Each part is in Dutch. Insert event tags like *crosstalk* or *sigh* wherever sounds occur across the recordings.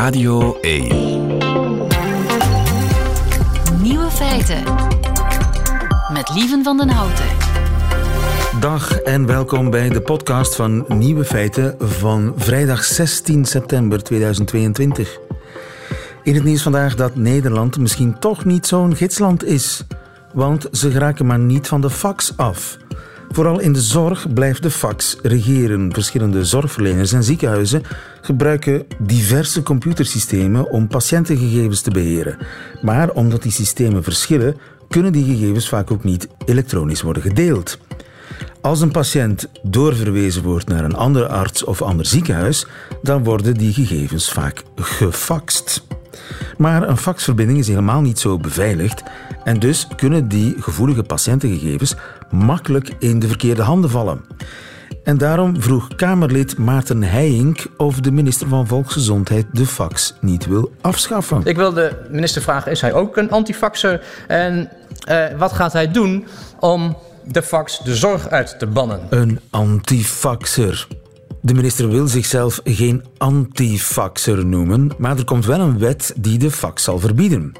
Radio 1. Nieuwe feiten. Met Lieven van den Houten. Dag en welkom bij de podcast van Nieuwe Feiten van vrijdag 16 september 2022. In het nieuws vandaag dat Nederland misschien toch niet zo'n gidsland is. Want ze geraken maar niet van de fax af. Vooral in de zorg blijft de fax regeren. Verschillende zorgverleners en ziekenhuizen gebruiken diverse computersystemen om patiëntengegevens te beheren. Maar omdat die systemen verschillen, kunnen die gegevens vaak ook niet elektronisch worden gedeeld. Als een patiënt doorverwezen wordt naar een andere arts of ander ziekenhuis, dan worden die gegevens vaak gefaxt. Maar een faxverbinding is helemaal niet zo beveiligd en dus kunnen die gevoelige patiëntengegevens makkelijk in de verkeerde handen vallen. En daarom vroeg Kamerlid Maarten Heijink of de minister van Volksgezondheid de fax niet wil afschaffen. Ik wil de minister vragen, is hij ook een antifaxer? En uh, wat gaat hij doen om de fax de zorg uit te bannen? Een antifaxer. De minister wil zichzelf geen antifaxer noemen, maar er komt wel een wet die de fax zal verbieden.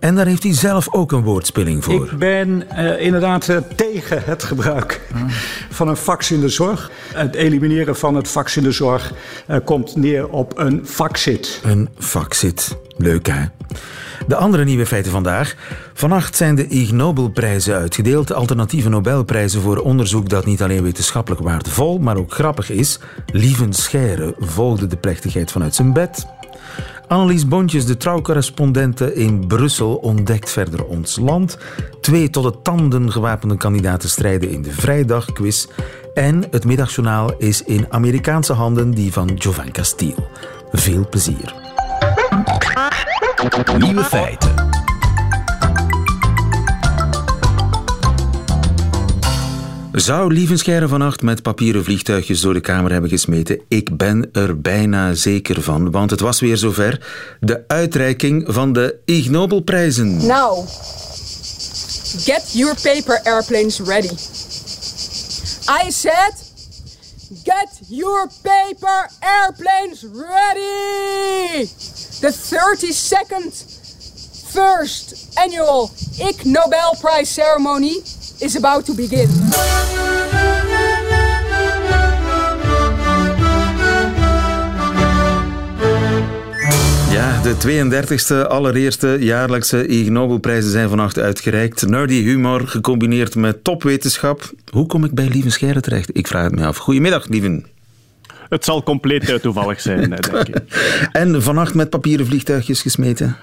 En daar heeft hij zelf ook een woordspeling voor. Ik ben uh, inderdaad uh, tegen het gebruik van een fax in de zorg. Het elimineren van het fax in de zorg uh, komt neer op een faxit. Een faxit. Leuk hè? De andere nieuwe feiten vandaag. Vannacht zijn de Ig Nobelprijzen uitgedeeld. Alternatieve Nobelprijzen voor onderzoek dat niet alleen wetenschappelijk waardevol, maar ook grappig is. Lieven Scheire volgde de plechtigheid vanuit zijn bed. Annelies Bontjes, de trouwcorrespondente in Brussel, ontdekt verder ons land. Twee tot de tanden gewapende kandidaten strijden in de Vrijdagquiz. En het middagjournaal is in Amerikaanse handen, die van Jovan Castile. Veel plezier. Nieuwe feiten. Zou Lievenscheire vannacht met papieren vliegtuigjes door de kamer hebben gesmeten? Ik ben er bijna zeker van, want het was weer zover. De uitreiking van de Ig Nobelprijzen. Now, get your paper airplanes ready. I said, get your paper airplanes ready. The 32nd first annual Ig Nobel Prize ceremony is about to begin. Ja, de 32e allereerste jaarlijkse Ig Nobelprijzen zijn vannacht uitgereikt. Nerdy humor gecombineerd met topwetenschap. Hoe kom ik bij Lieven Scheire terecht? Ik vraag het me af. Goedemiddag, Lieven. Het zal compleet toevallig zijn, denk ik. *laughs* En vannacht met papieren vliegtuigjes gesmeten?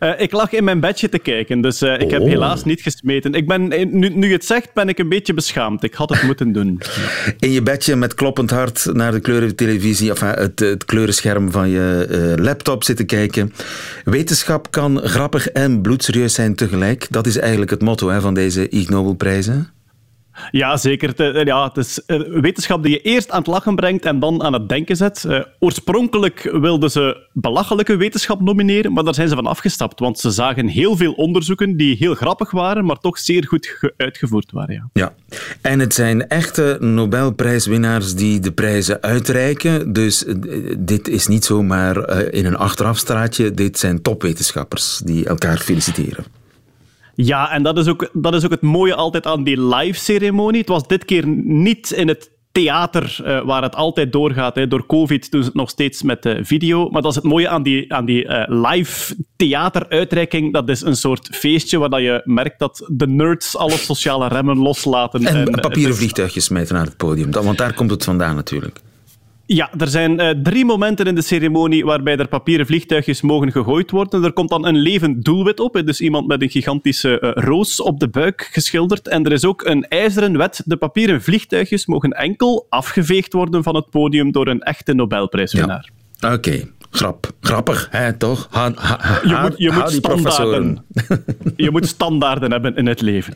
Uh, ik lag in mijn bedje te kijken, dus uh, ik oh. heb helaas niet gesmeten. Ik ben, nu, nu je het zegt, ben ik een beetje beschaamd. Ik had het moeten doen. *laughs* In je bedje met kloppend hart naar de kleurentelevisie, of het, het kleurenscherm van je uh, laptop zitten kijken. Wetenschap kan grappig en bloedserieus zijn tegelijk. Dat is eigenlijk het motto hè, van deze Ig Nobelprijzen. Ja, zeker. Ja, het is eh, wetenschap die je eerst aan het lachen brengt en dan aan het denken zet. Uh, oorspronkelijk wilden ze belachelijke wetenschap nomineren, maar daar zijn ze van afgestapt, want ze zagen heel veel onderzoeken die heel grappig waren, maar toch zeer goed uitgevoerd waren. Ja. ja, en het zijn echte Nobelprijswinnaars die de prijzen uitreiken, dus dit is niet zomaar in een achterafstraatje, dit zijn topwetenschappers die elkaar feliciteren. Ja, en dat is, ook, dat is ook het mooie altijd aan die live-ceremonie. Het was dit keer niet in het theater uh, waar het altijd doorgaat. Hè. Door COVID doen ze het nog steeds met uh, video. Maar dat is het mooie aan die, aan die uh, live theateruitreiking. Dat is een soort feestje waar dat je merkt dat de nerds alle sociale remmen loslaten. En, en papieren vliegtuigjes smijten naar het podium. Want daar komt het vandaan natuurlijk. Ja, er zijn uh, drie momenten in de ceremonie waarbij er papieren vliegtuigjes mogen gegooid worden. Er komt dan een levend doelwit op, dus iemand met een gigantische uh, roos op de buik geschilderd. En er is ook een ijzeren wet. De papieren vliegtuigjes mogen enkel afgeveegd worden van het podium door een echte Nobelprijswinnaar. Ja. Oké. Grap, grappig, hè, toch? Ha, ha, je moet, je moet standaarden. *laughs* je moet standaarden hebben in het leven.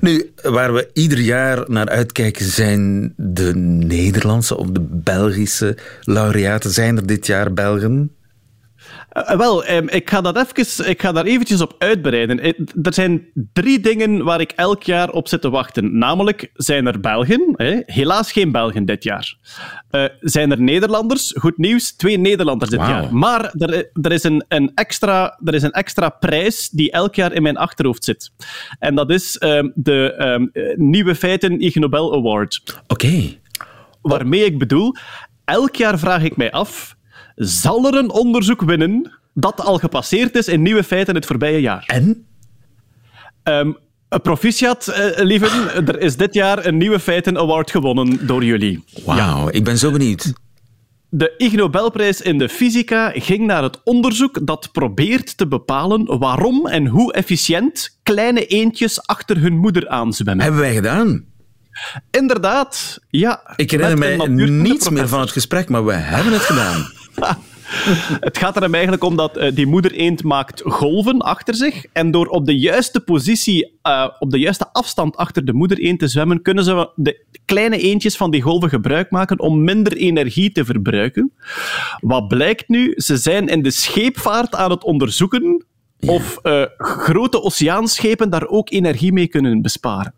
Nu, waar we ieder jaar naar uitkijken zijn de Nederlandse of de Belgische laureaten. Zijn er dit jaar Belgen? Uh, wel, um, ik, ga dat even, ik ga daar eventjes op uitbreiden. Eh, er zijn drie dingen waar ik elk jaar op zit te wachten. Namelijk, zijn er Belgen? Hè? Helaas geen Belgen dit jaar. Uh, zijn er Nederlanders? Goed nieuws, twee Nederlanders dit wow. jaar. Maar er, er, is een, een extra, er is een extra prijs die elk jaar in mijn achterhoofd zit. En dat is um, de um, Nieuwe Feiten Ig Nobel Award. Oké. Okay. Waarmee ik bedoel, elk jaar vraag ik mij af zal er een onderzoek winnen dat al gepasseerd is in nieuwe feiten het voorbije jaar. En? Um, proficiat, uh, lieven. Er is dit jaar een Nieuwe Feiten Award gewonnen door jullie. Wauw, ik ben zo benieuwd. De Ig Nobelprijs in de fysica ging naar het onderzoek dat probeert te bepalen waarom en hoe efficiënt kleine eendjes achter hun moeder aanzwemmen. Hebben wij gedaan? Inderdaad, ja. Ik herinner mij niets meer van het gesprek, maar we hebben het gedaan. *laughs* het gaat er eigenlijk om dat uh, die moeder maakt golven achter zich. En door op de juiste positie, uh, op de juiste afstand achter de moeder te zwemmen, kunnen ze de kleine eendjes van die golven gebruik maken om minder energie te verbruiken. Wat blijkt nu? Ze zijn in de scheepvaart aan het onderzoeken of uh, grote oceaanschepen daar ook energie mee kunnen besparen.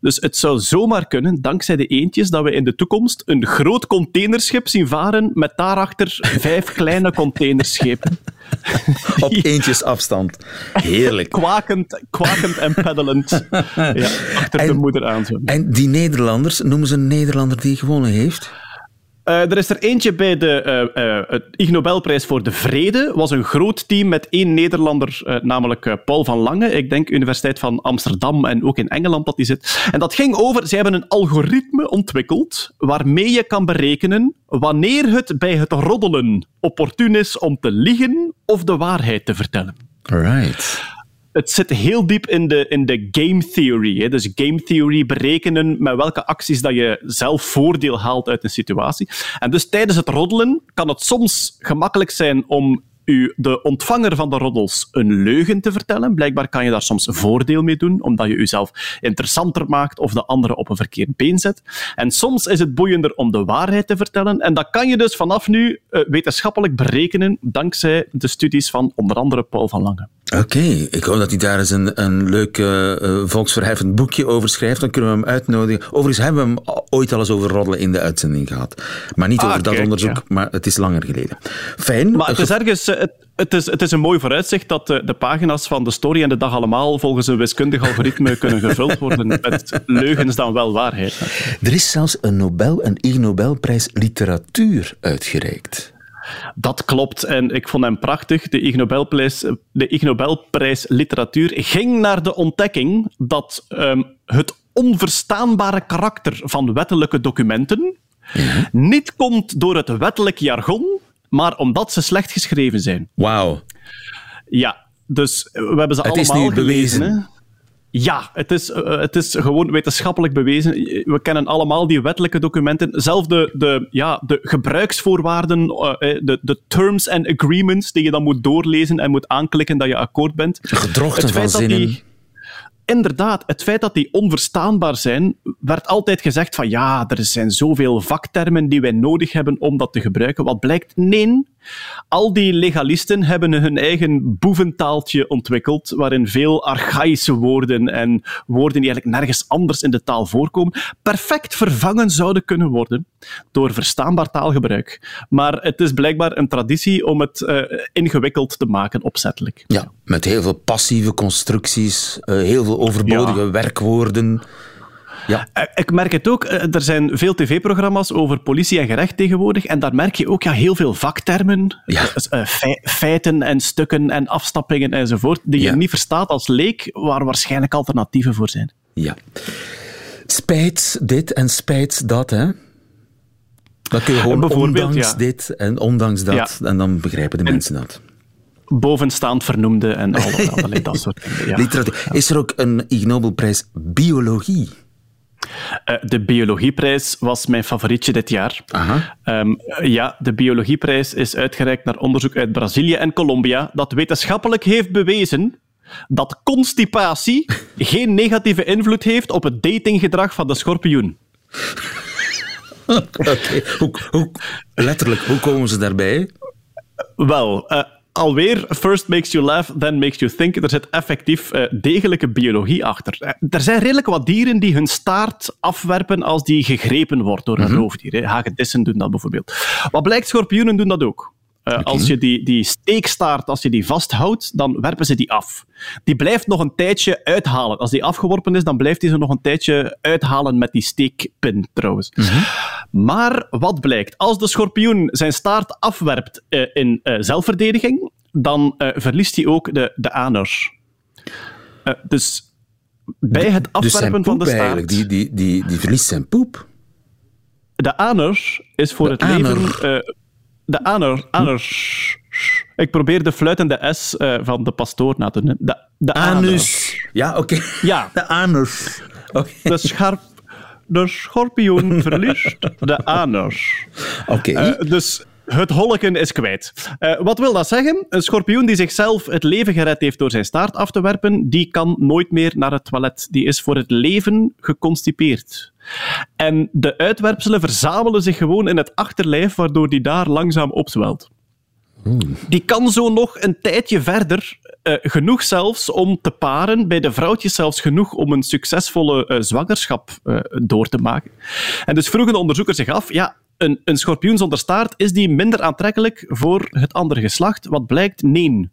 Dus het zou zomaar kunnen, dankzij de eentjes, dat we in de toekomst een groot containerschip zien varen met daarachter vijf *laughs* kleine containerschepen. *laughs* Op eentjes afstand. Heerlijk. kwakend, kwakend en peddelend *laughs* ja, achter en, de moeder aan. En die Nederlanders, noemen ze een Nederlander die gewonnen heeft? Uh, er is er eentje bij de uh, uh, Ig Nobelprijs voor de Vrede. was een groot team met één Nederlander, namelijk Paul van Lange. Ik denk Universiteit van Amsterdam en ook in Engeland dat die zit. En dat ging over, ze hebben een algoritme ontwikkeld waarmee je kan berekenen wanneer het bij het roddelen opportun is om te liegen of de waarheid te vertellen. Right het zit heel diep in de, in de game theory. Hè. Dus game theory berekenen met welke acties dat je zelf voordeel haalt uit een situatie. En dus tijdens het roddelen kan het soms gemakkelijk zijn om u, de ontvanger van de roddels, een leugen te vertellen. Blijkbaar kan je daar soms voordeel mee doen, omdat je jezelf interessanter maakt of de andere op een verkeerd been zet. En soms is het boeiender om de waarheid te vertellen. En dat kan je dus vanaf nu uh, wetenschappelijk berekenen, dankzij de studies van onder andere Paul van Lange. Oké, ik hoop dat hij daar eens een, een leuk uh, volksverheffend boekje over schrijft. Dan kunnen we hem uitnodigen. Overigens hebben we hem ooit al eens over roddelen in de uitzending gehad. Maar niet ah, over dat onderzoek, maar het is langer geleden. Fijn. Maar het is ergens... Het, het, is, het is een mooi vooruitzicht dat de, de, pagina's van de story en de dag allemaal volgens een wiskundig algoritme *laughs* kunnen gevuld worden met leugens dan wel waarheid. Er is zelfs een Nobel, een Ig Nobelprijs literatuur uitgereikt. Dat klopt. En ik vond hem prachtig. De Ig Nobelprijs, de Ig Nobelprijs Literatuur ging naar de ontdekking dat um, het onverstaanbare karakter van wettelijke documenten ja. niet komt door het wettelijk jargon, maar omdat ze slecht geschreven zijn. Wauw. Ja, dus we hebben ze het allemaal gelezen. Bewezen. Ja, het is, uh, het is gewoon wetenschappelijk bewezen. We kennen allemaal die wettelijke documenten. Zelf de, de, ja, de gebruiksvoorwaarden, uh, de, de terms and agreements die je dan moet doorlezen en moet aanklikken dat je akkoord bent. Gedrochten van zinnen. Die, inderdaad, het feit dat die onverstaanbaar zijn, werd altijd gezegd van ja, er zijn zoveel vaktermen die wij nodig hebben om dat te gebruiken. Wat blijkt? Nee, al die legalisten hebben hun eigen boeventaaltje ontwikkeld, waarin veel archaïsche woorden en woorden die eigenlijk nergens anders in de taal voorkomen, perfect vervangen zouden kunnen worden door verstaanbaar taalgebruik. Maar het is blijkbaar een traditie om het uh, ingewikkeld te maken, opzettelijk. Ja, met heel veel passieve constructies, uh, heel veel overbodige ja. werkwoorden. Ja. Eh, ik merk het ook, eh, er zijn veel tv-programma's over politie en gerecht tegenwoordig en daar merk je ook ja, heel veel vaktermen, ja. Eh, feiten en stukken en afstappingen enzovoort, die je niet verstaat als leek, waar waarschijnlijk alternatieven voor zijn. Ja. Spijt dit en spijt dat, hè? Dan kun je gewoon ondanks dit en ondanks dat, en dan begrijpen de mensen dat bovenstaand vernoemde en *laughs* allerlei dat soort dingen. Ja. Is er ook een Ig Nobelprijs biologie? Uh, de biologieprijs was mijn favorietje dit jaar. Um, ja, de biologieprijs is uitgereikt naar onderzoek uit Brazilië en Colombia dat wetenschappelijk heeft bewezen dat constipatie *laughs* geen negatieve invloed heeft op het datinggedrag van de schorpioen. *laughs* Oké, hoe, letterlijk, hoe komen ze daarbij? Wel, uh, alweer, first makes you laugh, then makes you think. Er zit effectief uh, degelijke biologie achter. Uh, er zijn redelijk wat dieren die hun staart afwerpen als die gegrepen wordt door een mm -hmm. roofdier. Hagedissen doen dat bijvoorbeeld. Wat blijkt, schorpioenen doen dat ook. Uh, okay. Als je die, die steekstaart, als je die vasthoudt, dan werpen ze die af. Die blijft nog een tijdje uithalen. Als die afgeworpen is, dan blijft hij ze nog een tijdje uithalen met die steekpin, trouwens. Mm -hmm. Maar wat blijkt? Als de schorpioen zijn staart afwerpt uh, in uh, zelfverdediging, dan verliest hij ook de, de anus. dus bij het afwerpen dus van de Die, staart... die, die, die verliest zijn poep? De anus is voor de het aner. leven de aner, aners. Ik probeer de fluitende S uh, van de pastoor na te doen. De, de anus. anus. Ja, oké. Okay. Ja. *laughs* De anus. Okay. De, scharp, de schorpioen verliest de anus. Oké. Okay. Uh, dus het holken is kwijt. Uh, wat wil dat zeggen? Een schorpioen die zichzelf het leven gered heeft door zijn staart af te werpen, die kan nooit meer naar het toilet. Die is voor het leven geconstipeerd. En de uitwerpselen verzamelen zich gewoon in het achterlijf, waardoor die daar langzaam opzwelt. Die kan zo nog een tijdje verder, uh, genoeg zelfs om te paren, bij de vrouwtjes zelfs genoeg om een succesvolle uh, zwangerschap uh, door te maken. En dus vroegen de onderzoekers zich af, ja, een, een schorpioen zonder staart, is die minder aantrekkelijk voor het andere geslacht? Wat blijkt? Nee.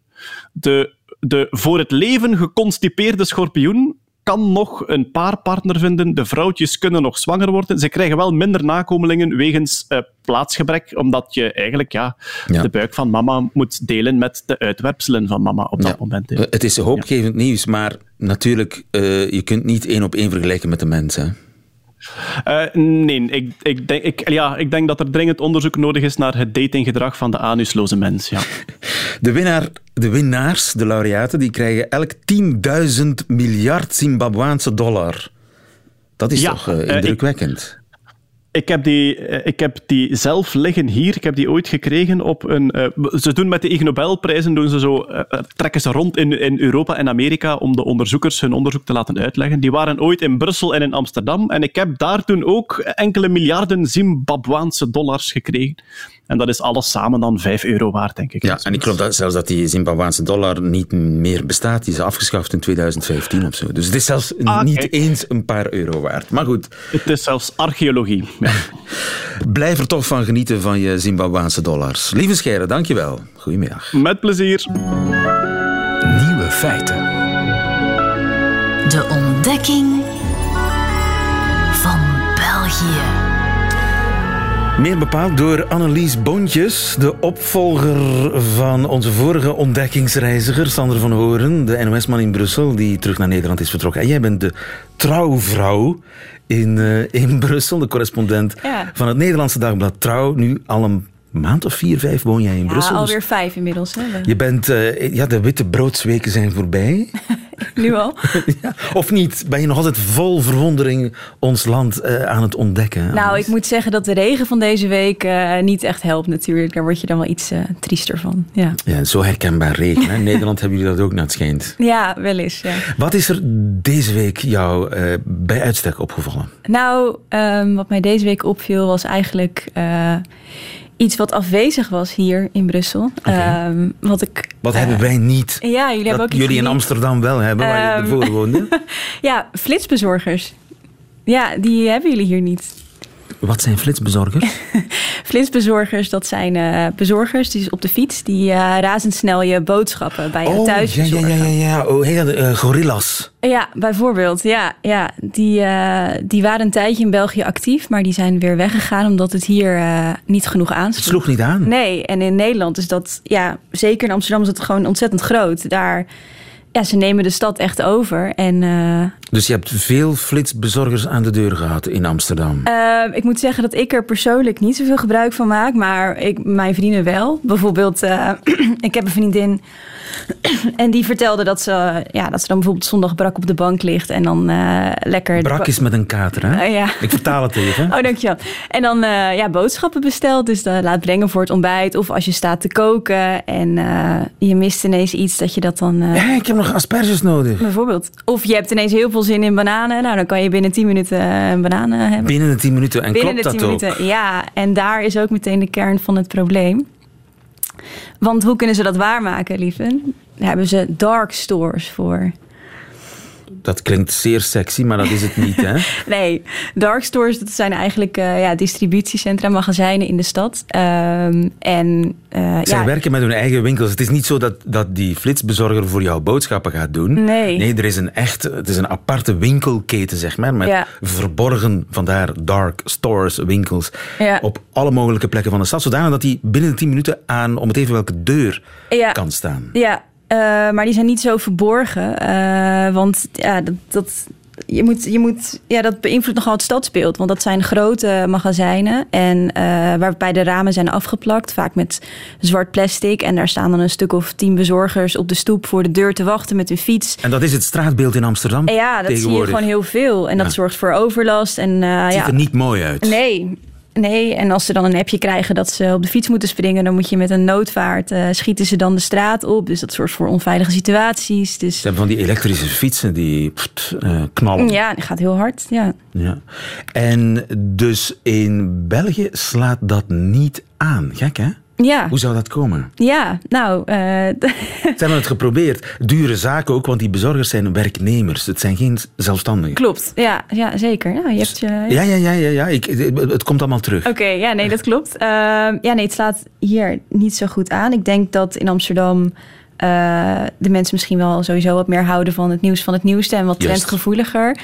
De, de voor het leven geconstipeerde schorpioen kan nog een paarpartner vinden. De vrouwtjes kunnen nog zwanger worden. Ze krijgen wel minder nakomelingen wegens uh, plaatsgebrek, omdat je eigenlijk ja, ja, de buik van mama moet delen met de uitwerpselen van mama op dat ja. moment. Het is hoopgevend ja. nieuws, maar natuurlijk, uh, je kunt niet één op één vergelijken met de mensen. Uh, nee, ik, ik, denk, ik, ja, ik denk dat er dringend onderzoek nodig is naar het datinggedrag van de anusloze mens. Ja. *laughs* De, winnaar, de winnaars, de laureaten, die krijgen elk 10.000 miljard Zimbabwaanse dollar. Dat is ja, toch uh, indrukwekkend? Uh, ik, ik, heb die, ik heb die zelf liggen hier. Ik heb die ooit gekregen op een... Uh, ze doen met de Ig Nobelprijzen, doen ze zo, uh, trekken ze rond in, in Europa en Amerika om de onderzoekers hun onderzoek te laten uitleggen. Die waren ooit in Brussel en in Amsterdam. En ik heb daar toen ook enkele miljarden Zimbabwaanse dollars gekregen. En dat is alles samen dan 5 euro waard, denk ik. Ja, en ik geloof dat zelfs dat die Zimbabwaanse dollar niet meer bestaat. Die is afgeschaft in 2015 of zo. Dus het is zelfs ah, niet kijk. eens een paar euro waard. Maar goed. Het is zelfs archeologie. *laughs* Ja. Blijf er toch van genieten van je Zimbabwaanse dollars. Lieve Scheire, dankjewel. Goedemiddag. Met plezier. Nieuwe feiten. De ontdekking Meer bepaald door Annelies Bontjes, de opvolger van onze vorige ontdekkingsreiziger, Sander van Horen, de NOS-man in Brussel, die terug naar Nederland is vertrokken. En jij bent de trouwvrouw in, uh, in *laughs* Brussel, de correspondent ja. van het Nederlandse dagblad Trouw. Nu al een maand of vier, vijf woon jij in ja, Brussel. alweer vijf inmiddels. Hè? Je bent, uh, ja, de witte broodsweken zijn voorbij. *laughs* nu al? *laughs* ja, of niet? Ben je nog altijd vol verwondering ons land uh, aan het ontdekken? Nou, ik moet zeggen dat de regen van deze week uh, niet echt helpt natuurlijk. Daar word je dan wel iets triester van. Ja, ja zo herkenbaar regen. Hè? In *laughs* Nederland hebben jullie dat ook naar het schijnt. Ja, wel eens. Ja. Wat is er deze week jou bij uitstek opgevallen? Nou, um, wat mij deze week opviel was eigenlijk iets wat afwezig was hier in Brussel. Okay. Um, wat ik, wat uh, hebben wij niet? Ja, jullie hebben ook jullie in. Amsterdam wel hebben, waar um, je ervoor woonde? *laughs* ja, flitsbezorgers. Ja, die hebben jullie hier niet. Wat zijn flitsbezorgers? *laughs* flitsbezorgers, dat zijn uh, bezorgers die op de fiets die uh, razendsnel je boodschappen bij je oh, thuis ja, bezorgen. Ja, ja, ja, ja. Oh, uh, gorillas. Ja, bijvoorbeeld. Ja, ja. Die, die waren een tijdje in België actief, maar die zijn weer weggegaan omdat het hier niet genoeg aansloeg. Het sloeg niet aan? Nee, en in Nederland is dat, ja, zeker in Amsterdam is het gewoon ontzettend groot. Daar ja, ze nemen de stad echt over. En, uh, dus je hebt veel flitsbezorgers aan de deur gehad in Amsterdam? Uh, ik moet zeggen dat ik er persoonlijk niet zoveel gebruik van maak. Maar ik, mijn vrienden wel. Bijvoorbeeld, uh, *clears throat* ik heb een vriendin... en die vertelde dat ze, ja, dat ze dan bijvoorbeeld zondag brak op de bank ligt. En dan lekker... Brak is met een kater, hè? *laughs* ja. Ik vertaal het even. oh, dankjewel. En dan ja, boodschappen besteld. Dus dan laat brengen voor het ontbijt. Of als je staat te koken en je mist ineens iets, dat je dat dan... Ja, ik heb nog asperges nodig. Bijvoorbeeld. Of je hebt ineens heel veel zin in bananen. Nou, dan kan je binnen 10 minuten een banaan hebben. Binnen de 10 minuten. En binnen klopt de 10 dat minuten. ook? Ja, en daar is ook meteen de kern van het probleem. Want hoe kunnen ze dat waarmaken, lieve? Daar hebben ze dark stores voor. Dat klinkt zeer sexy, maar dat is het niet, hè? *laughs* Nee, dark stores dat zijn eigenlijk uh, ja, distributiecentra, magazijnen in de stad. Ehm, en, uh, Zij ja, werken met hun eigen winkels. Het is niet zo dat, dat die flitsbezorger voor jouw boodschappen gaat doen. Nee. Nee, er is een echt, het is een aparte winkelketen, zeg maar, met Ja. verborgen, vandaar dark stores, winkels, Ja. op alle mogelijke plekken van de stad, zodanig dat die binnen de 10 minuten aan, om het even welke deur, kan staan. Ja, eh, maar die zijn niet zo verborgen. eh, want ja, dat, dat, je moet, je moet, ja, dat beïnvloedt nogal het stadsbeeld. Want dat zijn grote magazijnen. En eh, waarbij de ramen zijn afgeplakt. Vaak met zwart plastic. En daar staan dan een stuk of tien bezorgers op de stoep voor de deur te wachten met hun fiets. En dat is het straatbeeld in Amsterdam En ja, dat zie je gewoon heel veel. En dat zorgt voor overlast. En, eh, Het ziet ja, er niet mooi uit. Nee. Nee, en als ze dan een appje krijgen dat ze op de fiets moeten springen, dan moet je met een noodvaart eh, schieten ze dan de straat op. Dus dat zorgt voor onveilige situaties. Dus Ze hebben van die elektrische fietsen die pft, eh, knallen. ja, dat gaat heel hard. Ja. Ja. En dus in België slaat dat niet aan. Gek, hè? Ja, Hoe zou dat komen? ja nou, eh, *laughs* Ze hebben het geprobeerd. Dure zaken ook, want die bezorgers zijn werknemers. Het zijn geen zelfstandigen. klopt. Ja, ja zeker. Ja, je hebt je... Ja, ja, ja, ja. ja. Ik, het komt allemaal terug. Oké, ja, nee, dat klopt. Ehm, ja, nee, het slaat hier niet zo goed aan. Ik denk dat in Amsterdam eh, de mensen misschien wel sowieso wat meer houden van het nieuws van het nieuwste en wat trendgevoeliger.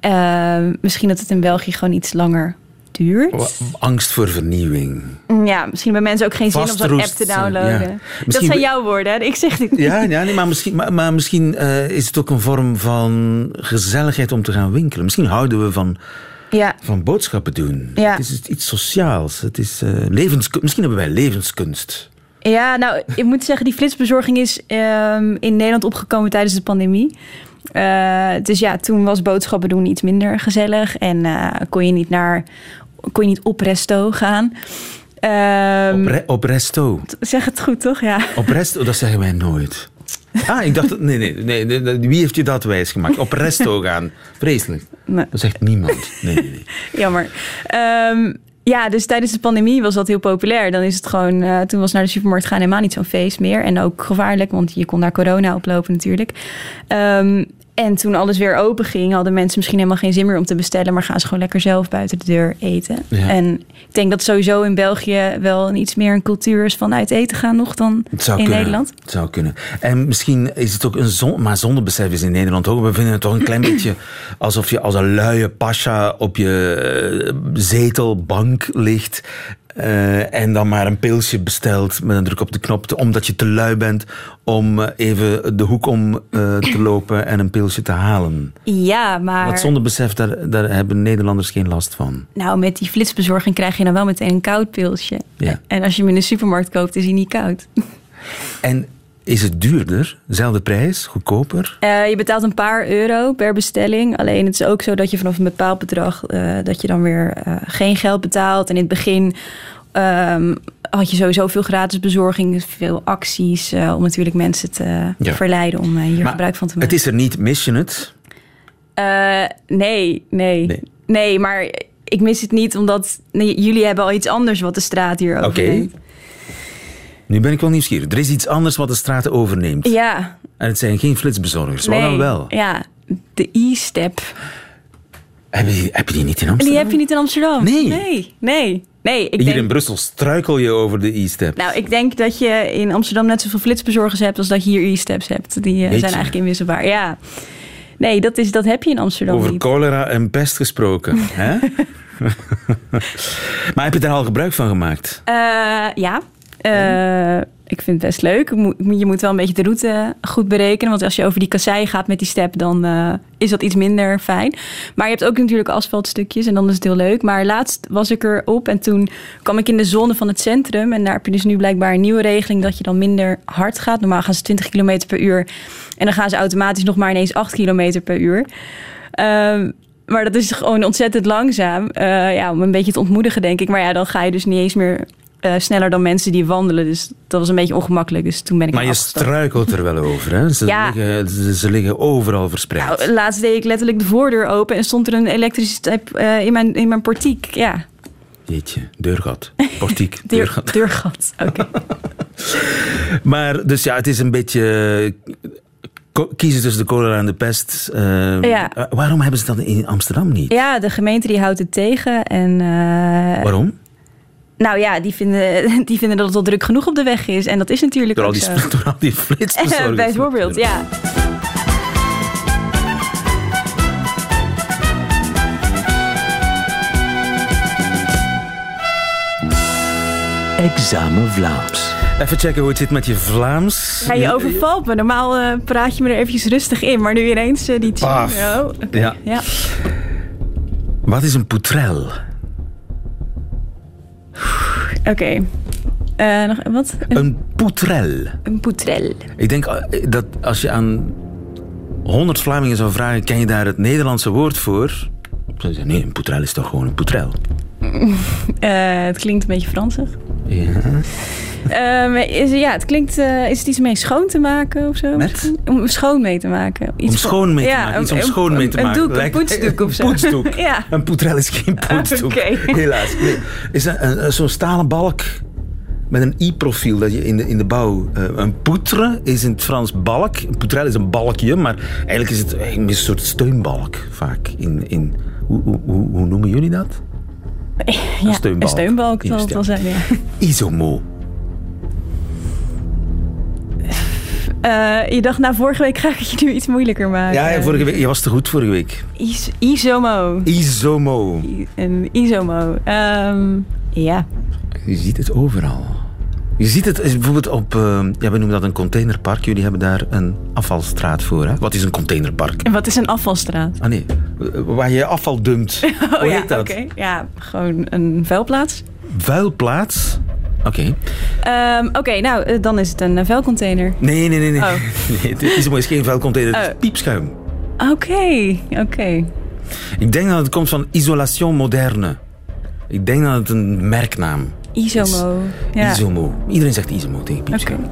Ehm, misschien dat het in België gewoon iets langer duurt. Angst voor vernieuwing. Ja, misschien hebben mensen ook geen zin om zo'n app te downloaden. ja. Dat zijn jouw woorden, hè? Ik zeg dit niet. Ja, ja nee, maar *laughs* misschien, maar, maar misschien eh, is het ook een vorm van gezelligheid om te gaan winkelen. Misschien houden we van, Ja, van boodschappen doen. Ja. Het is iets sociaals. Het is, eh levenskunst. Misschien hebben wij levenskunst. Ja, nou, ik moet zeggen, die flitsbezorging is ehm, in Nederland opgekomen tijdens de pandemie. Eh, dus ja, toen was boodschappen doen iets minder gezellig. En eh, kon je niet naar, kon je niet op resto gaan. Ehm, Op, re- op resto. zeg het goed, toch? Ja. Op resto, dat zeggen wij nooit. Ah, ik dacht... Nee, nee, nee, Wie heeft je dat wijsgemaakt? Op resto *laughs* gaan. Vreselijk. Nee. Dat zegt niemand. Nee, nee, nee. *laughs* Jammer. Ehm, ja, dus tijdens de pandemie was dat heel populair. Dan is het gewoon, eh, toen was naar de supermarkt gaan helemaal niet zo'n feest meer. En ook gevaarlijk, want je kon daar corona oplopen natuurlijk. Ehm, en toen alles weer open ging, hadden mensen misschien helemaal geen zin meer om te bestellen. Maar gaan ze gewoon lekker zelf buiten de deur eten. Ja. En ik denk dat sowieso in België wel een iets meer een cultuur is van uit eten gaan nog dan in kunnen. Nederland. Het zou kunnen. En misschien is het ook een zon... Maar zonnebesef is in Nederland ook. We vinden het toch een klein *clears throat* beetje alsof je als een luie pasja op je eh, zetelbank ligt. Eh, en dan maar een pilsje bestelt met een druk op de knop. Omdat je te lui bent om eh, even de hoek om eh, te *clears throat* lopen en een pilsje te halen. Ja, maar Dat zonnebesef, daar, daar hebben Nederlanders geen last van. nou, met die flitsbezorging krijg je dan wel meteen een koud pilsje. Ja. En als je hem in de supermarkt koopt, is hij niet koud. En is het duurder? Zelfde prijs? Goedkoper? Eh, je betaalt een paar euro per bestelling. Alleen het is ook zo dat je vanaf een bepaald bedrag... eh, dat je dan weer eh, geen geld betaalt. En in het begin ehm, had je sowieso veel gratis bezorging. Veel acties om natuurlijk mensen te Ja. verleiden... om hier Maar gebruik van te Het maken. is er niet, mis je het? Nee, nee, Nee. nee. maar ik mis het niet omdat... nee, jullie hebben al iets anders wat de straat hier Oké. overneemt. Nu ben ik wel nieuwsgierig. Er is iets anders wat de straten overneemt. Ja, En het zijn geen flitsbezorgers. Wat nee. dan wel? Ja, de e-step. Heb je, heb je die niet in Amsterdam? Die heb je niet in Amsterdam. Nee. Nee, nee. nee ik Hier denk, in Brussel struikel je over de e-step. Nou, ik denk dat je in Amsterdam net zoveel flitsbezorgers hebt als dat je hier e-steps hebt. Die eh, zijn eigenlijk inwisselbaar. Ja. Nee, dat, is, dat heb je in Amsterdam over niet. cholera en pest gesproken. *laughs* hè? *laughs* maar heb je daar al gebruik van gemaakt? Eh, ja. Eh, ik vind het best leuk. Je moet- wel een beetje de route goed berekenen. Want als je over die kassei gaat met die step, dan eh, is dat iets minder fijn. Maar je hebt ook natuurlijk asfaltstukjes en dan is het heel leuk. Maar laatst was ik erop en toen kwam ik in de zone van het centrum. En daar heb je dus nu blijkbaar een nieuwe regeling dat je dan minder hard gaat. Normaal gaan ze 20 km per uur. En dan gaan ze automatisch nog maar ineens 8 km per uur. Ehm, maar dat is gewoon ontzettend langzaam. Eh, ja, om een beetje te ontmoedigen, denk ik. Maar ja, dan ga je dus niet eens meer eh, sneller dan mensen die wandelen. Dus dat was een beetje ongemakkelijk. Dus toen ben ik Maar je struikelt er wel over. Hè? Ze, Ja. liggen, ze, ze liggen overal verspreid. Nou, laatst deed ik letterlijk de voordeur open en stond er een elektrische step eh, in, mijn, in mijn portiek. Ja, Jeetje, deurgat. Portiek, *laughs* deur, deurgat. deurgat. Oké. *laughs* Maar dus ja, het is een beetje kiezen tussen de cholera en de pest. Eh, Ja. eh, waarom hebben ze dat in Amsterdam niet? Ja, de gemeente die houdt het tegen. En Waarom? Nou ja, die vinden, *laughs* die vinden dat het al druk genoeg op de weg is. En dat is natuurlijk Door al ook die, zo. *laughs* door al die flitsbezorgers. *laughs* Bijvoorbeeld, ja. Examen Vlaams. Even checken hoe het zit met je Vlaams. Ja, je overvalt me. Normaal eh, praat je me er eventjes rustig in. Maar nu ineens eh, die... Paf. Oh. Ja. ja. Wat is een poutrel? Oké. Eh, nog wat? Een, poutrel. een poutrel. Ik denk eh, dat als je aan 100 Vlamingen zou vragen, ken je daar het Nederlandse woord voor? Ze zeggen, nee, een poutrel is toch gewoon een poutrel? *laughs* Eh, het klinkt een beetje Fransig. Ja. Ehm, is, ja, het klinkt... eh, is het iets mee schoon te maken of zo? Met? Om schoon mee te maken. Iets Om schoon mee te ja, maken. Iets een- om een- schoon mee te een maken. doek, een poetsdoek of *laughs* zo. Een poetsdoek. *laughs* Ja. Een poutrel is geen *laughs* poetsdoek. Oké. Helaas. Nee. Is dat een, een- zo'n stalen balk met een i-profiel dat je in de, in de bouw... eh, een poutre is in het Frans balk. Een poutrel is een balkje, maar eigenlijk is het een soort steunbalk vaak. In, in, hoe, hoe, hoe, hoe noemen jullie dat? Ja, steunbalk. Een steunbalk zal het wel zijn, ja. Isomo. Eh, je dacht, nou, vorige week ga ik het je nu iets moeilijker maken. Ja, ja, vorige week, je was te goed vorige week. Is, isomo. Isomo. I- Een isomo. Ehm, ja. Je ziet het overal. Je ziet het is bijvoorbeeld op, eh, ja, we noemen dat een containerpark. Jullie hebben daar een afvalstraat voor. Hè? Wat is een containerpark? En wat is een afvalstraat? Ah nee, eh, waar je afval dumpt. *laughs* Hoe Oh ja, heet dat? oké. Ja, gewoon een vuilplaats. Vuilplaats? Oké. Ehm, Oké, nou, eh, dan is het een eh, vuilcontainer. Nee, nee, nee. nee. Oh. *laughs* nee het is, is geen vuilcontainer, het is Oh. piepschuim. Oké, oké. Ik denk dat het komt van Isolation Moderne. Ik denk dat het een merknaam Isomo. Ja. Isomo. Iedereen zegt Isomo tegen piepschuim.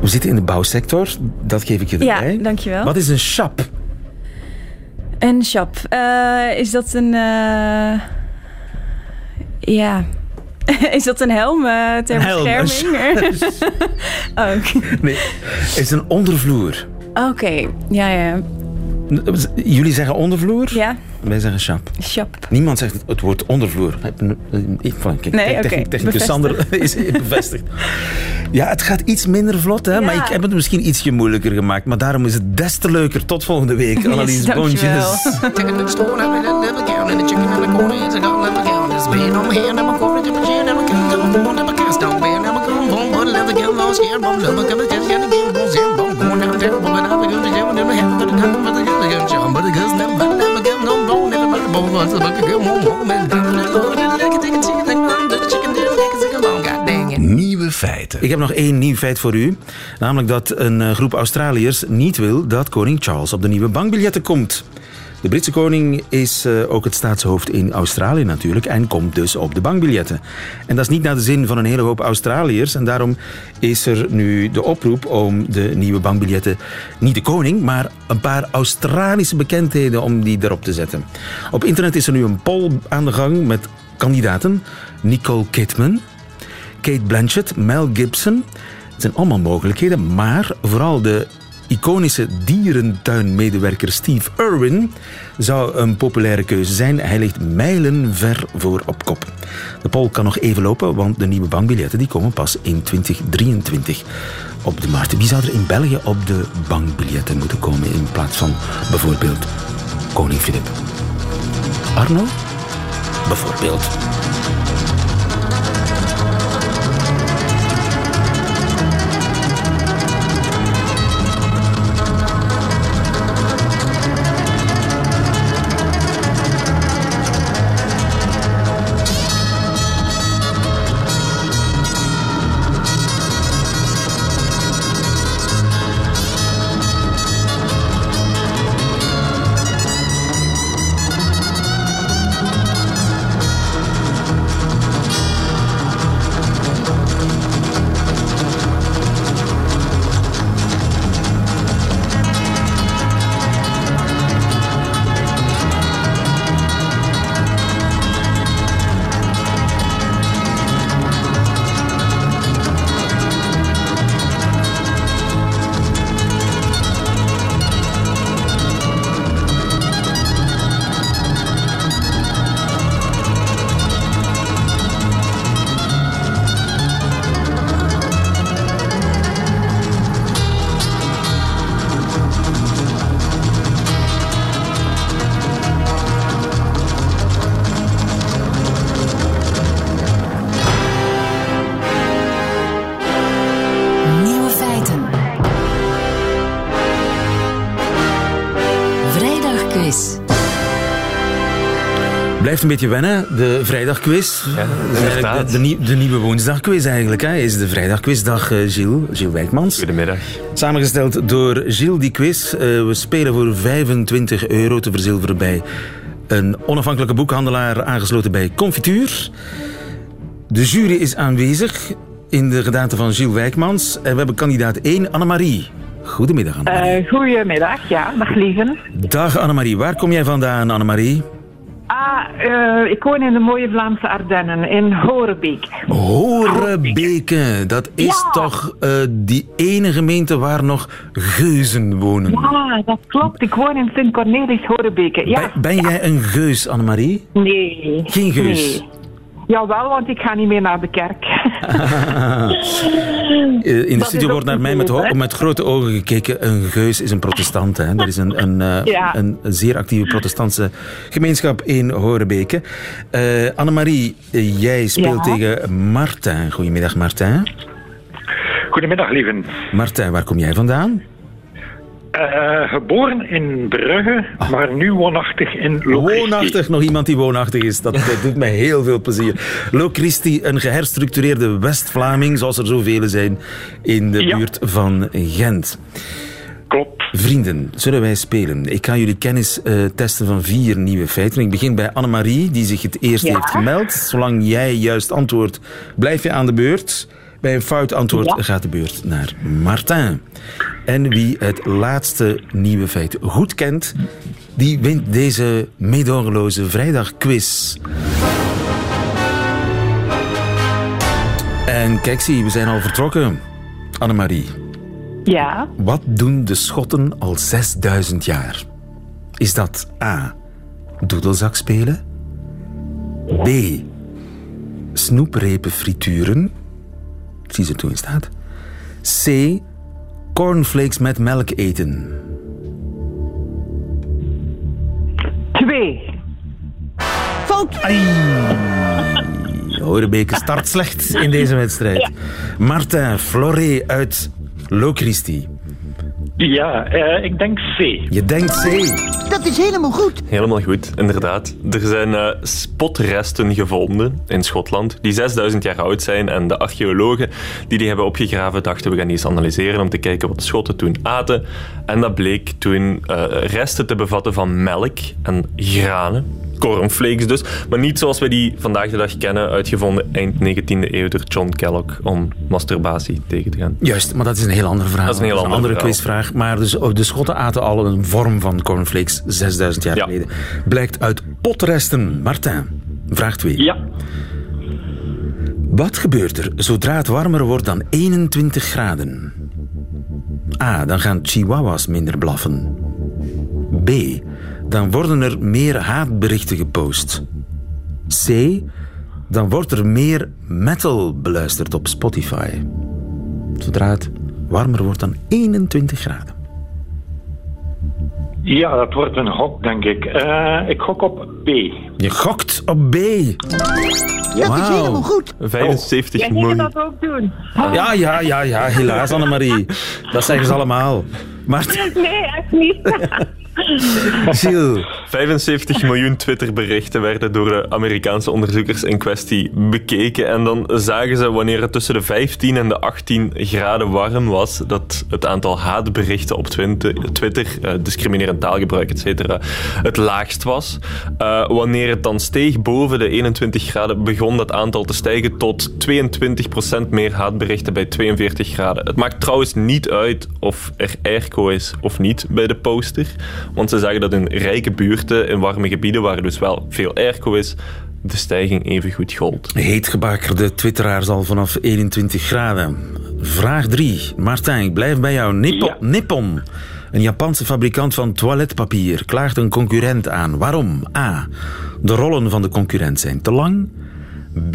We zitten in de bouwsector, dat geef ik je Ja, erbij. dankjewel. Wat is een shop? Een shop. Eh, is dat een... Ja... *laughs* Is dat een helm eh, ter Een helm, een bescherming? *laughs* oh. Nee, het is een ondervloer. Oké, ja, ja. Jullie zeggen ondervloer, Ja, wij zeggen shop. shop. Niemand zegt het, woord ondervloer. Ik, van, kijk, Nee, technicus. Sander *laughs* is bevestigd. Ja, het gaat iets minder vlot, hè, maar ik heb het misschien ietsje moeilijker gemaakt. Maar daarom is het des te leuker. Tot volgende week, Annelies dankjewel. Boontjes. *laughs* Chicken in the store, and I never count. And the chicken in the corner is a gun, never count. It's being on my hand, never corner, never chair, never count. Never born, never cast down, bear, never come home. But never get lost, scared, bum, never come, just gonna get one, zero, bum, going down, terrible, but I'm going to but the never, get no bone, bone, but the home, and down, the. Nieuwe feiten. Ik heb nog één nieuw feit voor u. Namelijk dat een eh, groep Australiërs niet wil dat koning Charles op de nieuwe bankbiljetten komt. De Britse koning is eh, ook het staatshoofd in Australië natuurlijk en komt dus op de bankbiljetten. En dat is niet naar de zin van een hele hoop Australiërs en daarom is er nu de oproep om de nieuwe bankbiljetten, niet de koning, maar een paar Australische bekendheden om die erop te zetten. Op internet is er nu een poll aan de gang met kandidaten. Nicole Kidman, Kate Blanchett, Mel Gibson. Het zijn allemaal mogelijkheden, maar vooral de iconische dierentuinmedewerker Steve Irwin zou een populaire keuze zijn. Hij ligt mijlenver voor op kop. De poll kan nog even lopen, want de nieuwe bankbiljetten die komen pas in 2023 op de markt. Wie zou er in België op de bankbiljetten moeten komen in plaats van bijvoorbeeld koning Filip? Arno? Bijvoorbeeld. quiz. Blijft een beetje wennen, de vrijdagquiz. Ja, de, de, de, nieuwe woensdagquiz eigenlijk, hè, is de vrijdagquizdag, eh, Gilles, Gilles Wijkmans. Goedemiddag. Samengesteld door Gilles, die quiz. Eh, we spelen voor 25 euro te verzilveren bij een onafhankelijke boekhandelaar aangesloten bij Confituur. De jury is aanwezig in de gedaante van Gilles Wijkmans. En we hebben kandidaat 1, Annemarie. Goedemiddag, Annemarie. Eh, goedemiddag, ja, dag lieven. Dag Annemarie, waar kom jij vandaan, Annemarie? Ah, eh, ik woon in de mooie Vlaamse Ardennen, in Horebeek. Horebeke, dat is toch eh, die ene gemeente waar nog geuzen wonen. Ja, dat klopt. Ik woon in Sint-Cornelis, Horebeke. Ja. Ben, ben jij een geus, Annemarie? Nee. Geen geus? Nee. Jawel, want ik ga niet meer naar de kerk. *laughs* Eh, In de Dat studio wordt naar mij met, ho- met grote ogen gekeken. Een geus is een protestant. Hè. Dat is een, een, eh, *laughs* Ja. een, zeer actieve protestantse gemeenschap in Horebeke. Eh Annemarie, jij speelt Ja. tegen Martin. Goedemiddag, Martin. Goedemiddag, lieven. Martin, waar kom jij vandaan? Eh, geboren in Brugge, maar nu woonachtig in Locristi. Woonachtig, nog iemand die woonachtig is. Dat, dat doet mij heel veel plezier. Locristi, een geherstructureerde West-Vlaming, zoals er zoveel zijn in de Ja. buurt van Gent. Klopt. Vrienden, zullen wij spelen? Ik ga jullie kennis eh, testen van vier nieuwe feiten. Ik begin bij Annemarie, die zich het eerst Ja. heeft gemeld. Zolang jij juist antwoordt, blijf je aan de beurt. Bij een fout antwoord Ja. gaat de beurt naar Martin. En wie het laatste nieuwe feit goed kent, die wint deze meedogenloze vrijdagquiz. En kijk, zie, we zijn al vertrokken. Annemarie. Ja. Wat doen de Schotten al 6000 jaar? Is dat A. Doedelzak spelen? B. Snoeprepen frituren? Ze toen in staat. C. Cornflakes met melk eten? Twee. Horebeke start slecht in deze wedstrijd. Martin Floré uit Locristi. Ja, eh, ik denk C. Je denkt C. Dat is helemaal goed. Helemaal goed, inderdaad. Er zijn eh, spotresten gevonden in Schotland die 6000 jaar oud zijn. En de archeologen die die hebben opgegraven dachten we gaan die eens analyseren om te kijken wat de Schotten toen aten. En dat bleek toen eh, resten te bevatten van melk en granen. Cornflakes dus, maar niet zoals we die vandaag de dag kennen, uitgevonden eind 19e eeuw door John Kellogg om masturbatie tegen te gaan. Juist, maar dat is een heel ander verhaal. Dat is een heel ander andere quizvraag. Maar dus, oh, de Schotten aten al een vorm van cornflakes 6000 jaar Ja. geleden. Blijkt uit potresten. Martin, vraag 2. Ja. Wat gebeurt er zodra het warmer wordt dan 21 graden? A. Dan gaan chihuahuas minder blaffen. B. Dan worden er meer haatberichten gepost. C. Dan wordt er meer metal beluisterd op Spotify. Zodra het warmer wordt dan 21 graden. Ja, dat wordt een gok, denk ik. Eh, ik gok op B. Je gokt op B. Dat is helemaal goed. 75 Jij ging miljoen. dat ook doen. Ja, ja, ja, ja, helaas, Annemarie. Dat zeggen ze allemaal. Maar, Nee, echt niet. *laughs* Gilles, *laughs* 75 miljoen Twitterberichten werden door de Amerikaanse onderzoekers in kwestie bekeken. En dan zagen ze wanneer het tussen de 15 en de 18 graden warm was, dat het aantal haatberichten op Twitter, eh, discriminerend taalgebruik, etc., het laagst was. Eh, wanneer het dan steeg boven de 21 graden, begon dat aantal te stijgen tot 22% meer haatberichten bij 42 graden. Het maakt trouwens niet uit of er airco is of niet bij de poster. Want ze zagen dat in rijke buurten, in warme gebieden, waar dus wel veel airco is, de stijging even goed gold. heetgebakerde twitteraars al vanaf 21 graden. Vraag 3. Martijn, ik blijf bij jou. Nippon, Ja. Nippon, een Japanse fabrikant van toiletpapier, klaagt een concurrent aan. Waarom? A. De rollen van de concurrent zijn te lang. B.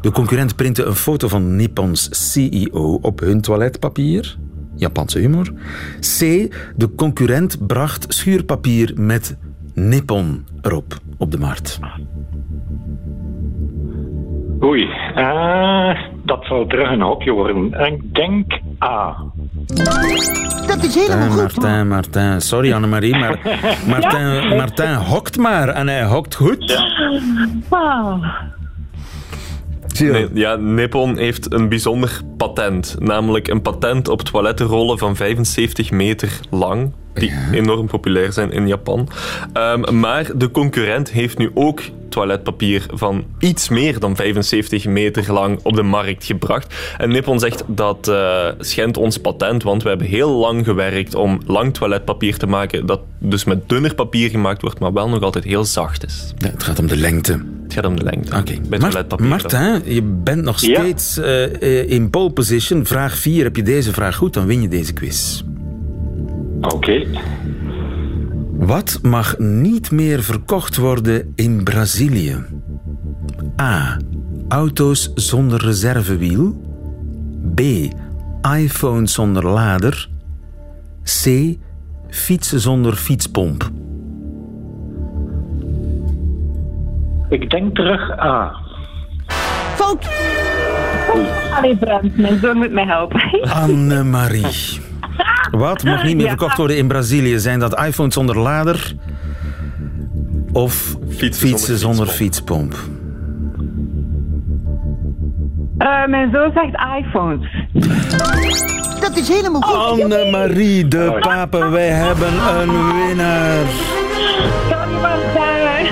De concurrent printte een foto van Nippons CEO op hun toiletpapier. Japanse humor. C. De concurrent bracht schuurpapier met Nippon erop op de markt. Oei, eh, dat zal terug een hokje worden. Ik denk A. Dat is helemaal Martijn, goed. Martijn, Martijn. Sorry Annemarie, maar *laughs* Martijn, Martijn hokt maar en hij hokt goed. Wow. Nee, ja, Nippon heeft een bijzonder patent. Namelijk een patent op toilettenrollen van 75 meter lang. Die enorm populair zijn in Japan. Ehm, maar de concurrent heeft nu ook toiletpapier van iets meer dan 75 meter lang op de markt gebracht. En Nippon zegt dat eh schendt ons patent, want we hebben heel lang gewerkt om lang toiletpapier te maken. Dat dus met dunner papier gemaakt wordt, maar wel nog altijd heel zacht is. Ja, het gaat om de lengte. Het gaat om de lengte. Oké. Bij Mar- toiletpapier. Martijn, je bent nog steeds eh, eh, in pole position. Vraag 4. Heb je deze vraag goed, dan win je deze quiz. Oké. Wat mag niet meer verkocht worden in Brazilië? A. Auto's zonder reservewiel. B. iPhone zonder lader. C. Fietsen zonder fietspomp. Ik denk terug A. Fout. Allee, Brent, mijn zoon moet mij helpen. Annemarie. Wat mag niet meer Ja. verkocht worden in Brazilië? Zijn dat iPhones zonder lader of fietsen, zonder, fietspomp? Eh, mijn zoon zegt iPhones. Dat is helemaal goed. Annemarie de Pape, wij hebben een winnaar. Kan iemand zijn?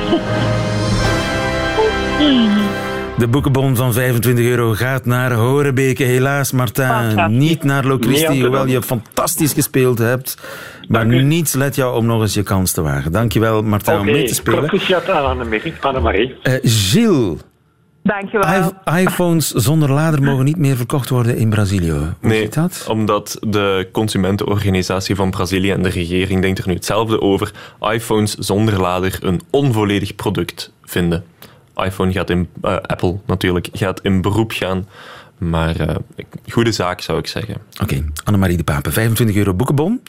De boekenbon van 25 euro gaat naar Horebeke. Helaas, Martijn. Niet naar Niet aan Locristi, hoewel je fantastisch gespeeld hebt. Maar niets let jou om nog eens je kans te wagen. Dankjewel, Martijn, om mee te spelen. proficiat aan Annemarie. Eh, Gilles, Dankjewel. i- iPhones zonder lader mogen niet meer verkocht worden in Brazilië. Hoe Nee, dat? omdat de consumentenorganisatie van Brazilië en de regering denkt er nu hetzelfde over. iPhones zonder lader een onvolledig product vinden. iPhone gaat in, eh, Apple natuurlijk, gaat in beroep gaan. Maar eh, goede zaak zou ik zeggen. Oké, Annemarie de Pape, 25 euro boekenbon.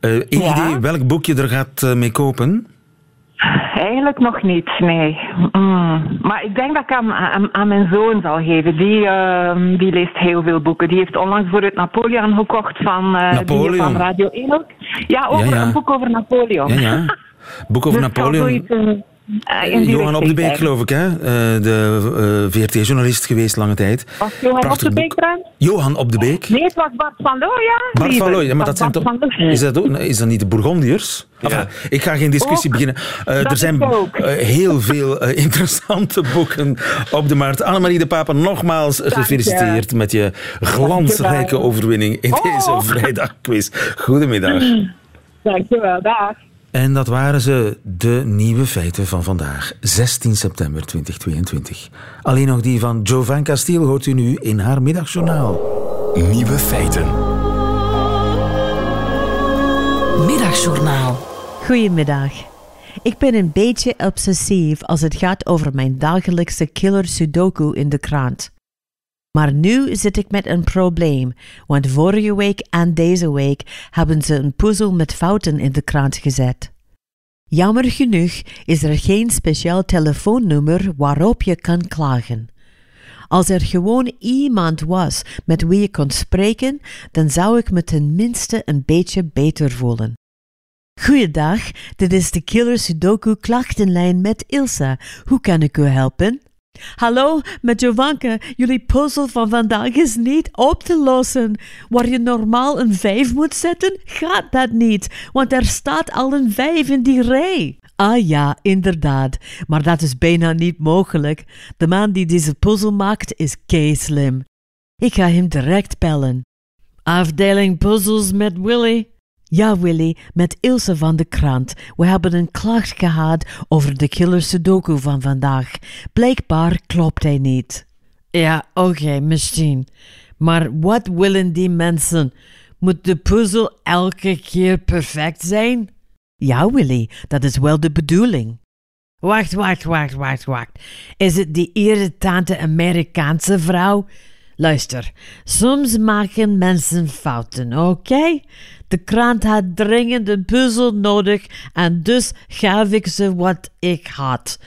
Eh een Ja. idee welk boek je er gaat eh, mee kopen? Eigenlijk nog niet, nee. Mm. Maar ik denk dat ik aan, aan, aan mijn zoon zal geven. Die, ehm, die leest heel veel boeken. Die heeft onlangs voor het Napoleon gekocht van, eh, die van Radio 1 ook. Ja, over, Ja, ja. een boek over Napoleon. Ja, ja. Boek over *laughs* Dus Napoleon. zoiets, eh, eh, die Johan op de Beek, geloof ik, hè? Eh, de VRT-journalist geweest lange tijd. Was Johan Prachtig op de. Beek trouwens? Johan op de Beek. Nee, het was Bart van Loo, ja. Bart van Looy, ja, maar dat zijn toch... Is dat, ook, is dat niet de Bourgondiërs? Enfin, Ik ga geen discussie Ook. beginnen. Eh, er zijn eh, heel veel eh, interessante *laughs* boeken op de markt. Annemarie de Papa, nogmaals gefeliciteerd met je glansrijke overwinning in deze Oh. *laughs* vrijdagquiz. Goedemiddag. Dankjewel, dag. En dat waren ze, de nieuwe feiten van vandaag, 16 september 2022. Alleen nog die van Jovan Castiel hoort u nu in haar middagjournaal. Nieuwe feiten. Middagjournaal. Goedemiddag. Ik ben een beetje obsessief als het gaat over mijn dagelijkse killer Sudoku in de krant. Maar nu zit ik met een probleem, want vorige week en deze week hebben ze een puzzel met fouten in de krant gezet. Jammer genoeg is er geen speciaal telefoonnummer waarop je kan klagen. Als er gewoon iemand was met wie je kon spreken, dan zou ik me tenminste een beetje beter voelen. Goeiedag, dit is de Killer Sudoku klachtenlijn met Ilsa. Hoe kan ik u helpen? Hallo, met Jovanka. Jullie puzzel van vandaag is niet op te lossen. Waar je normaal een 5 moet zetten, gaat dat niet, want er staat al een 5 in die rij. Ah ja, inderdaad, maar dat is bijna niet mogelijk. De man die deze puzzel maakt is kei slim. Ik ga hem direct bellen. Afdeling puzzels met Willy. Ja, Willy, met Ilse van de krant. We hebben een klacht gehad over de killer Sudoku van vandaag. Blijkbaar klopt hij niet. Ja, oké, misschien. Maar wat willen die mensen? Moet de puzzel elke keer perfect zijn? Ja, Willy, dat is wel de bedoeling. Wacht, wacht, wacht, wacht, wacht. Is het die irritante Amerikaanse vrouw? Luister, soms maken mensen fouten, oké? De krant had dringend een puzzel nodig en dus gaf ik ze wat ik had.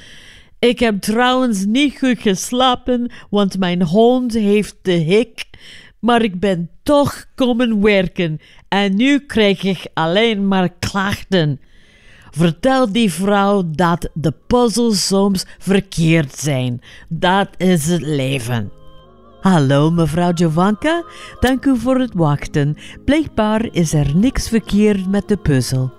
Ik heb trouwens niet goed geslapen, want mijn hond heeft de hik. maar ik ben toch komen werken en nu krijg ik alleen maar klachten. Vertel die vrouw dat de puzzels soms verkeerd zijn. Dat is het leven. Hallo, mevrouw Jovanka. Dank u voor het wachten. Blijkbaar is er niks verkeerd met de puzzel.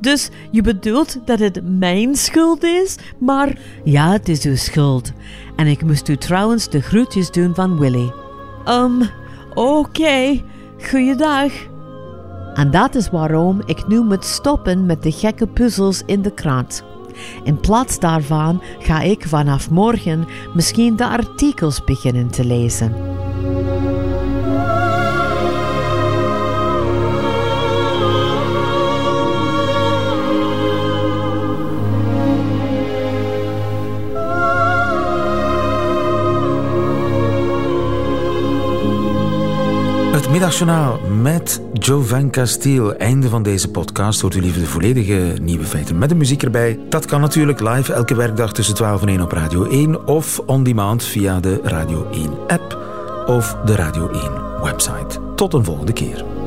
Dus je bedoelt dat het mijn schuld is? Maar ja, het is uw schuld. En ik moest u trouwens de groetjes doen van Willy. Um, oké. Goeiedag. En dat is waarom ik nu moet stoppen met de gekke puzzels in de krant. In plaats daarvan ga ik vanaf morgen misschien de artikels beginnen te lezen. Middagjournaal met Jovanka Steele. Einde van deze podcast. Hoort u liever de volledige nieuwe feiten met de muziek erbij? Dat kan natuurlijk live elke werkdag tussen 12 en 1 op Radio 1 of on demand via de Radio 1 app of de Radio 1 website. Tot een volgende keer.